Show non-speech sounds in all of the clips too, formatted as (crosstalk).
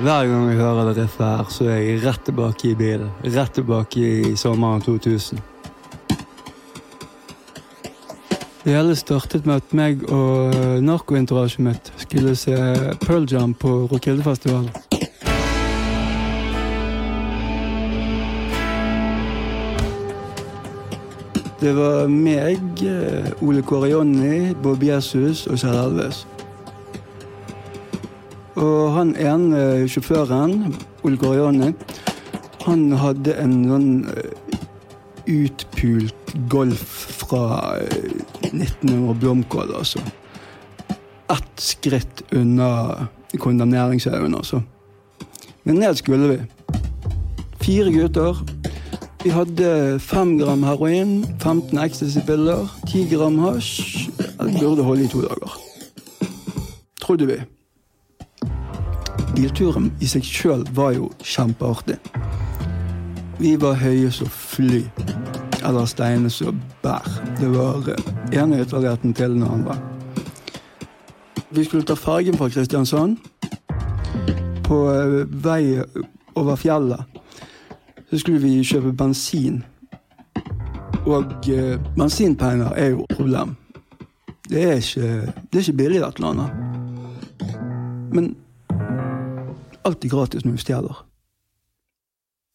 Hver gang jeg hører det riffet her, så er jeg rett tilbake i bilen. Rett tilbake i sommeren 2000. Det hele startet med at meg og narkoentourasjet mitt skulle se Pearl Jam på Rockildefestivalen. Det var meg, Ole Kåre Jonny, Bob Jesus og Kjell Elves. Og han ene sjåføren, Olgariani, han hadde en sånn utpult Golf fra 1900 blomkål, altså. Ett skritt unna kondemneringshaugen, altså. Men ned skulle vi. Fire gutter. Vi hadde fem gram heroin, 15 ecstasy-piller, 10 gram hasj. Det burde holde i to dager. Trodde vi. Bilturen i seg sjøl var jo kjempeartig. Vi var høye som fly. Eller steine som bær. Det var ene ytterligheten til den andre. Vi skulle ta fergen fra Kristiansand. På vei over fjellet så skulle vi kjøpe bensin. Og eh, bensinpenger er jo et problem. Det er ikke, det er ikke billig, dette landet. Men alt er gratis når du stjeler.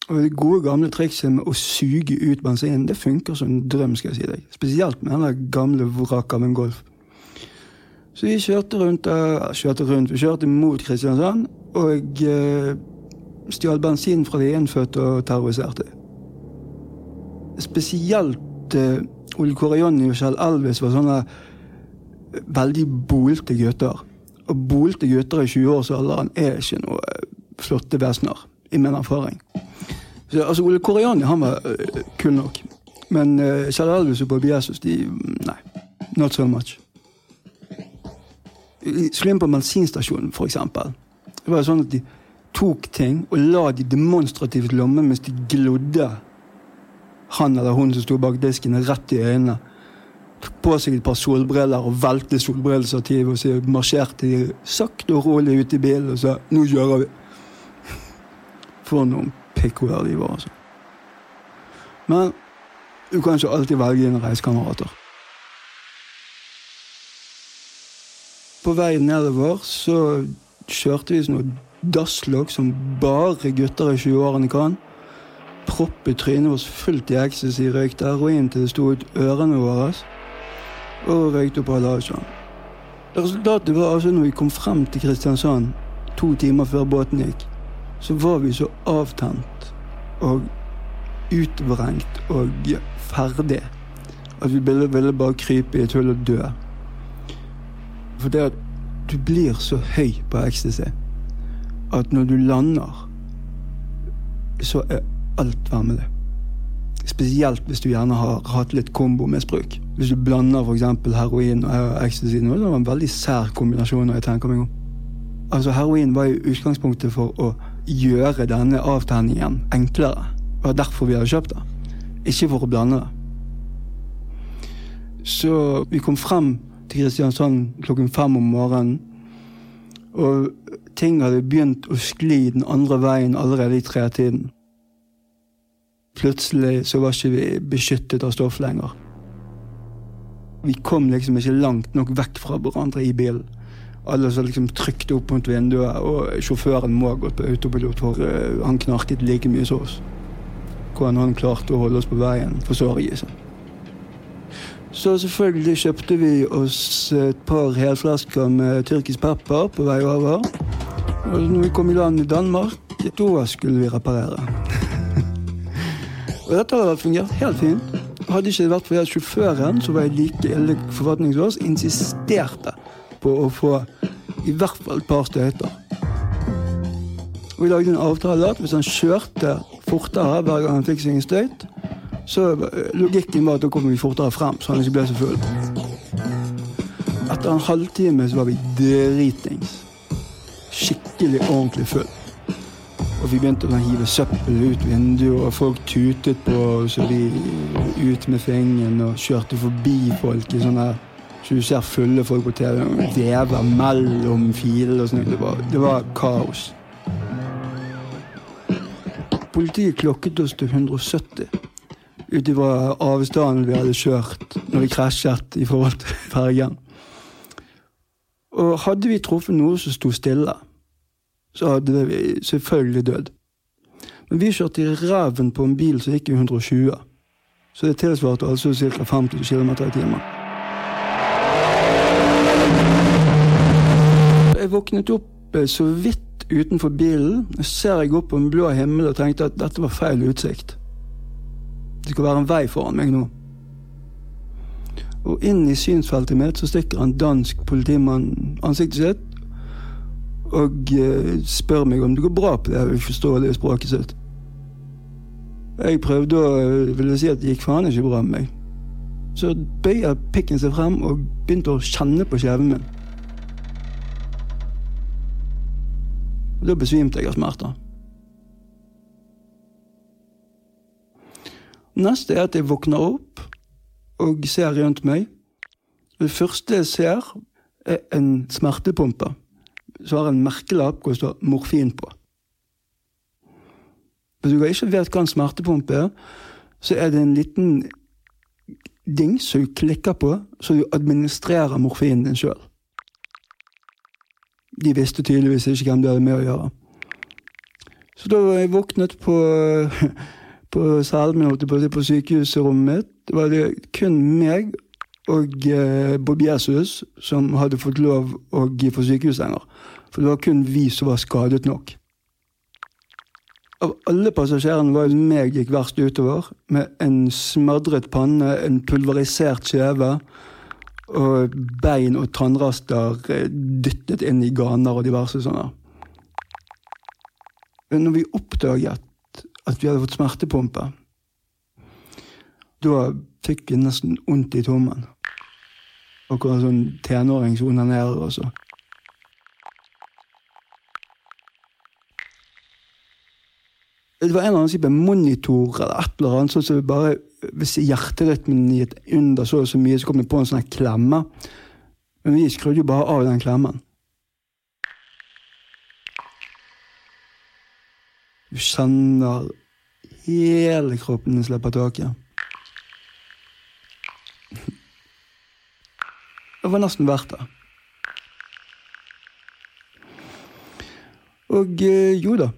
Og Det gode, gamle trikset med å suge ut bensinen det funker som en drøm. skal jeg si deg. Spesielt med den gamle vraket av en Golf. Så vi kjørte rundt, uh, kjørte rundt, vi kjørte mot Kristiansand og eh, stjal bensin fra de innfødte og terroriserte. Spesielt eh, Ole Kåre Jonny og Kjell Elvis var sånne veldig bolte gutter. Og bolte gutter i 20-årsalderen er ikke noe flotte vesener, i min erfaring. Så, altså, Ole Kåre han var uh, kul nok. Men uh, Kjell Elvis og Bobby Jesus, de Nei. Not so much. Skulle inn på bensinstasjonen, for eksempel. Det var sånn at de tok ting og la de demonstrativt lomme, mens de glodde han eller hun som sto bak disken, rett i øynene. Tok på seg et par solbriller og valgte solbrillestativet og så marsjerte de sakte og rolig ut i bilen og sa 'nå kjører vi'. For noen pikkhoder de var, altså. Men du kan ikke alltid velge dine reisekamerater. På vei nedover så kjørte vi sånn dasslokk som bare gutter i 20-årene kan. Proppet trynet vårt fullt i ecstasy, røykte heroin til det sto ut ørene våre. Og røykte opp Hallasjan. Resultatet var altså når vi kom frem til Kristiansand to timer før båten gikk, så var vi så avtent og utvrengt og ferdig at vi ville, ville bare krype i et hull og dø. For det at du blir så høy på ecstasy at når du lander, så er alt vemmelig. Spesielt hvis du gjerne har hatt litt kombomisbruk. Hvis du blander f.eks. heroin og ecstasy. Det en veldig sær kombinasjon. når jeg tenker meg om. Altså Heroin var jo utgangspunktet for å gjøre denne avtenningen enklere. Det var derfor vi hadde kjøpt det. Ikke for å blande det. Så vi kom frem til Kristiansand klokken fem om morgenen. Og ting hadde begynt å skli den andre veien allerede i tretiden. Plutselig så var ikke vi beskyttet av stoff lenger. Vi kom liksom ikke langt nok vekk fra hverandre i bilen. Alle som liksom trykte opp mot vinduet, og sjåføren må ha gått på autopilot, for uh, han knarket like mye som oss. Hvordan han klarte å holde oss på veien, forstår jeg seg. Så selvfølgelig kjøpte vi oss et par helflasker med tyrkisk pepper på vei over. Og når vi kom i land i Danmark, da skulle vi reparere. og dette hadde fungert helt fint. Hadde ikke det vært fordi sjåføren, som var i like ille forfatning som oss, insisterte på å få i hvert fall et par støyter. Vi lagde en avtale at hvis han kjørte fortere hver gang han fikk seg en støyt, så logikken var at da kommer vi fortere frem, så han ikke ble så full. Etter en halvtime så var vi dritings. Skikkelig ordentlig full. Og vi begynte å hive søppel ut vinduet, og folk tutet på og vi ut med fingeren og kjørte forbi folk i sånn her så du ser fulle folk på TV vever mellom filer og sånn. Det, det, var kaos. Politiet klokket oss til 170 ut ifra avstanden vi hadde kjørt når vi krasjet i forhold til (laughs) fergen. Og hadde vi truffet noe som sto stille, så hadde vi selvfølgelig dødd. Men vi kjørte i ræven på en bil som gikk i 120. Så det tilsvarte altså ca. 50 km i timen. Våknet opp eh, så vidt utenfor bilen. ser jeg opp på en blå himmel og tenkte at dette var feil utsikt. Det skal være en vei foran meg nå. Og inn i synsfeltet mitt så stikker en dansk politimann ansiktet sitt og uh, spør meg om det går bra på det jeg forstår det språket sitt. Jeg prøvde å uh, ville si at det gikk faen ikke bra med meg. Så bøyer pikken seg frem og begynte å kjenne på kjeven min. Da besvimte jeg av smerter. Neste er at jeg våkner opp og ser rundt meg. Det første jeg ser, er en smertepumpe som har en merkelapp hvor det står 'morfin' på. Hvis du ikke vet hva en smertepumpe er, så er det en liten ding som du klikker på, så du administrerer morfinen din sjøl. De visste tydeligvis ikke hvem de hadde med å gjøre. Så da jeg våknet på (laughs) på cellen på, på sykehusrommet mitt, var det kun meg og eh, Bob Jesus som hadde fått lov å gi for sykehussenger. For det var kun vi som var skadet nok. Av alle passasjerene var det meg gikk verst utover, med en smadret panne, en pulverisert kjeve og bein og tannraster eh, dyttet inn i ganer og diverse sånne. Men når vi oppdaget at vi hadde fått smertepumpe. Da fikk vi nesten vondt i tommen. Akkurat sånn tenåring som onanerer også? Det var en eller annen type monitor eller et eller annet, sånn som bare hvis hjerterytmen gikk under så og så mye, så kom det på en sånn klemme. Men vi skrudde jo bare av den klemmen. Du kjenner hele kroppen din slipper taket. Det var nesten verdt det. Og eh, jo da.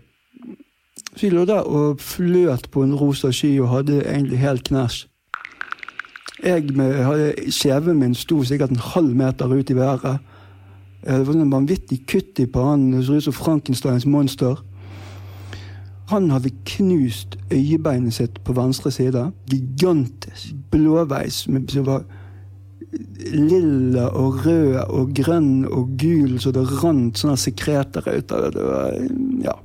Så vi lå der og fløt på en rosa sky og hadde egentlig helt knæsj. Jeg med, hadde, Kjeven min sto sikkert en halv meter ut i været. Det var sånn vanvittig kutt i pannen. Det så ut som Frankensteins monster. Han hadde knust øyebeinet sitt på venstre side. Gigantisk. Blåveis som var lilla og rød og grønn og gul, så det rant sånne sekreter ut av det. det var, ja.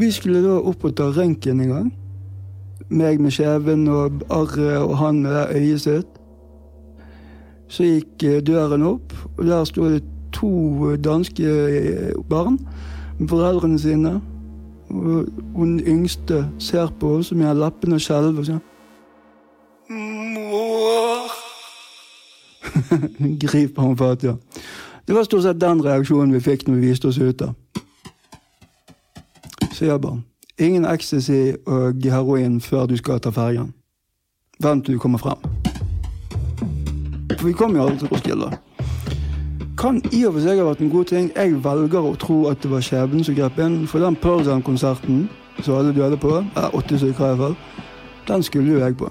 Og vi skulle da opp og ta røntgen en gang. Meg med kjeven og arret og han med det øyet sitt. Så gikk eh, døren opp, og der sto det to danske eh, barn med foreldrene sine. Og hun yngste ser på oss med lappene og skjelver og sier Mor (laughs) Griper han fatt, ja. Det var stort sett den reaksjonen vi fikk når vi viste oss ut. Sier bare ingen ecstasy og heroin før du skal ta fergen. Vent til du kommer frem. For vi kom jo aldri til Roskilde kan i og for seg ha vært en god ting. Jeg velger å tro at det var skjebnen som grep inn. For den Pearl konserten som alle døde på, eller åtte stykker i hvert fall, den skulle jo jeg på.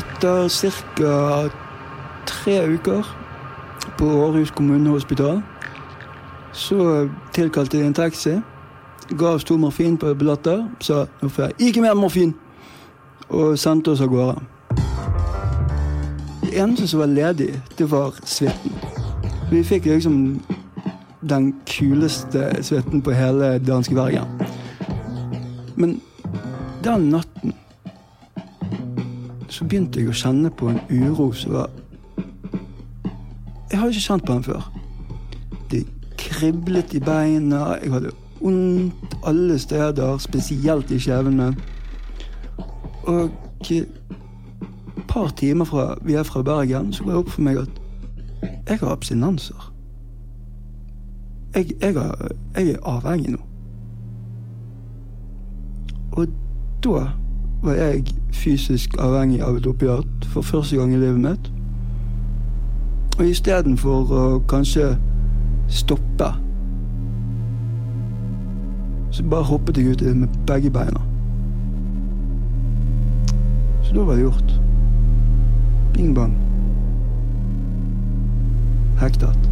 Etter ca. tre uker på Århus kommunehospital så tilkalte de en taxi. Ga oss to morfin på billetter. Sa nå får jeg ikke mer morfin og sendte oss av gårde. Det eneste som var ledig, det var suiten. Vi fikk liksom den kuleste suiten på hele danske Bergen. Men den natten så begynte jeg å kjenne på en uro som var Jeg jo ikke kjent på den før. Det kriblet i beina, jeg hadde vondt alle steder, spesielt i kjevene. Og et par timer fra vi er fra Bergen, så går det opp for meg at Jeg har abstinenser. Jeg, jeg, har, jeg er avhengig nå. Og da var jeg fysisk avhengig av et opiat for første gang i livet mitt. Og istedenfor å kanskje stoppe, så bare hoppet jeg uti med begge beina. Så da var det gjort. Bing bang. Hektet.